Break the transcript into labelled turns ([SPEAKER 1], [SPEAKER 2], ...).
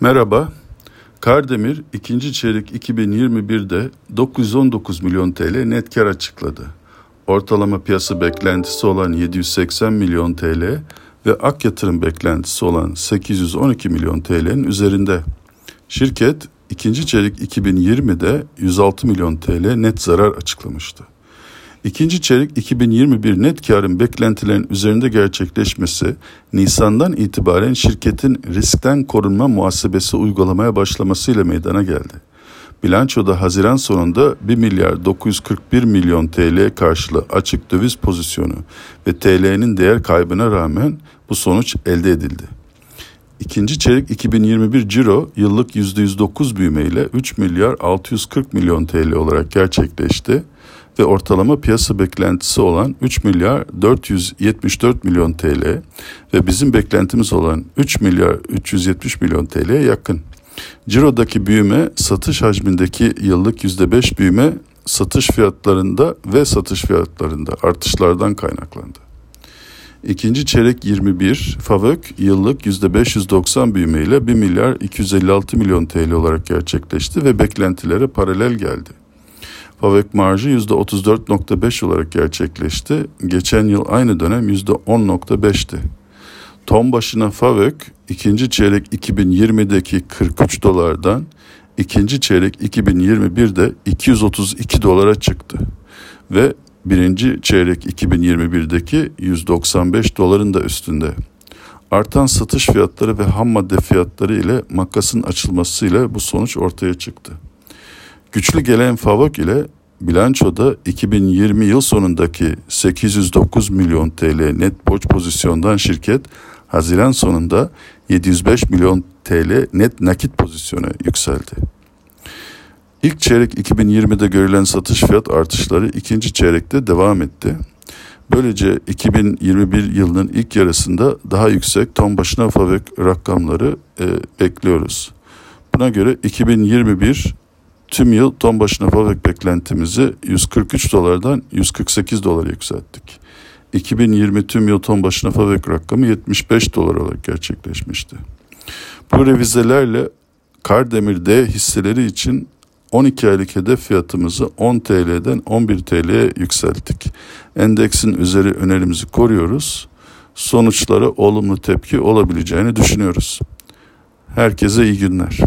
[SPEAKER 1] Merhaba. Kardemir ikinci çeyrek 2021'de 919 milyon TL net kar açıkladı. Ortalama piyasa beklentisi olan 780 milyon TL ve ak yatırım beklentisi olan 812 milyon TL'nin üzerinde. Şirket ikinci çeyrek 2020'de 106 milyon TL net zarar açıklamıştı. İkinci çeyrek 2021 net karın beklentilerin üzerinde gerçekleşmesi, Nisan'dan itibaren şirketin riskten korunma muhasebesi uygulamaya başlamasıyla meydana geldi. Bilançoda Haziran sonunda 1 milyar 941 milyon TL karşılığı açık döviz pozisyonu ve TL'nin değer kaybına rağmen bu sonuç elde edildi. İkinci çeyrek 2021 ciro yıllık %109 büyümeyle 3 milyar 640 milyon TL olarak gerçekleşti ve ortalama piyasa beklentisi olan 3 milyar 474 milyon TL ve bizim beklentimiz olan 3 milyar 370 milyon TL'ye yakın. Ciro'daki büyüme satış hacmindeki yıllık %5 büyüme satış fiyatlarında ve satış fiyatlarında artışlardan kaynaklandı. İkinci çeyrek 21, FAVÖK yıllık %590 büyümeyle 1 milyar 256 milyon TL olarak gerçekleşti ve beklentilere paralel geldi. FAVÖK marjı %34.5 olarak gerçekleşti. Geçen yıl aynı dönem %10.5'ti. Ton başına FAVÖK ikinci çeyrek 2020'deki 43 dolardan ikinci çeyrek 2021'de 232 dolara çıktı. Ve birinci çeyrek 2021'deki 195 doların da üstünde. Artan satış fiyatları ve ham madde fiyatları ile makasın açılmasıyla bu sonuç ortaya çıktı. Güçlü gelen FAVÖK ile bilançoda 2020 yıl sonundaki 809 milyon TL net borç pozisyondan şirket Haziran sonunda 705 milyon TL net nakit pozisyona yükseldi. İlk çeyrek 2020'de görülen satış fiyat artışları ikinci çeyrekte devam etti. Böylece 2021 yılının ilk yarısında daha yüksek ton başına fabrik rakamları e, bekliyoruz. Buna göre 2021 tüm yıl ton başına fabrik beklentimizi 143 dolardan 148 dolara yükselttik. 2020 tüm yıl ton başına fabrik rakamı 75 dolar olarak gerçekleşmişti. Bu revizelerle Kardemir D hisseleri için 12 aylık hedef fiyatımızı 10 TL'den 11 TL'ye yükselttik. Endeksin üzeri önerimizi koruyoruz. Sonuçlara olumlu tepki olabileceğini düşünüyoruz. Herkese iyi günler.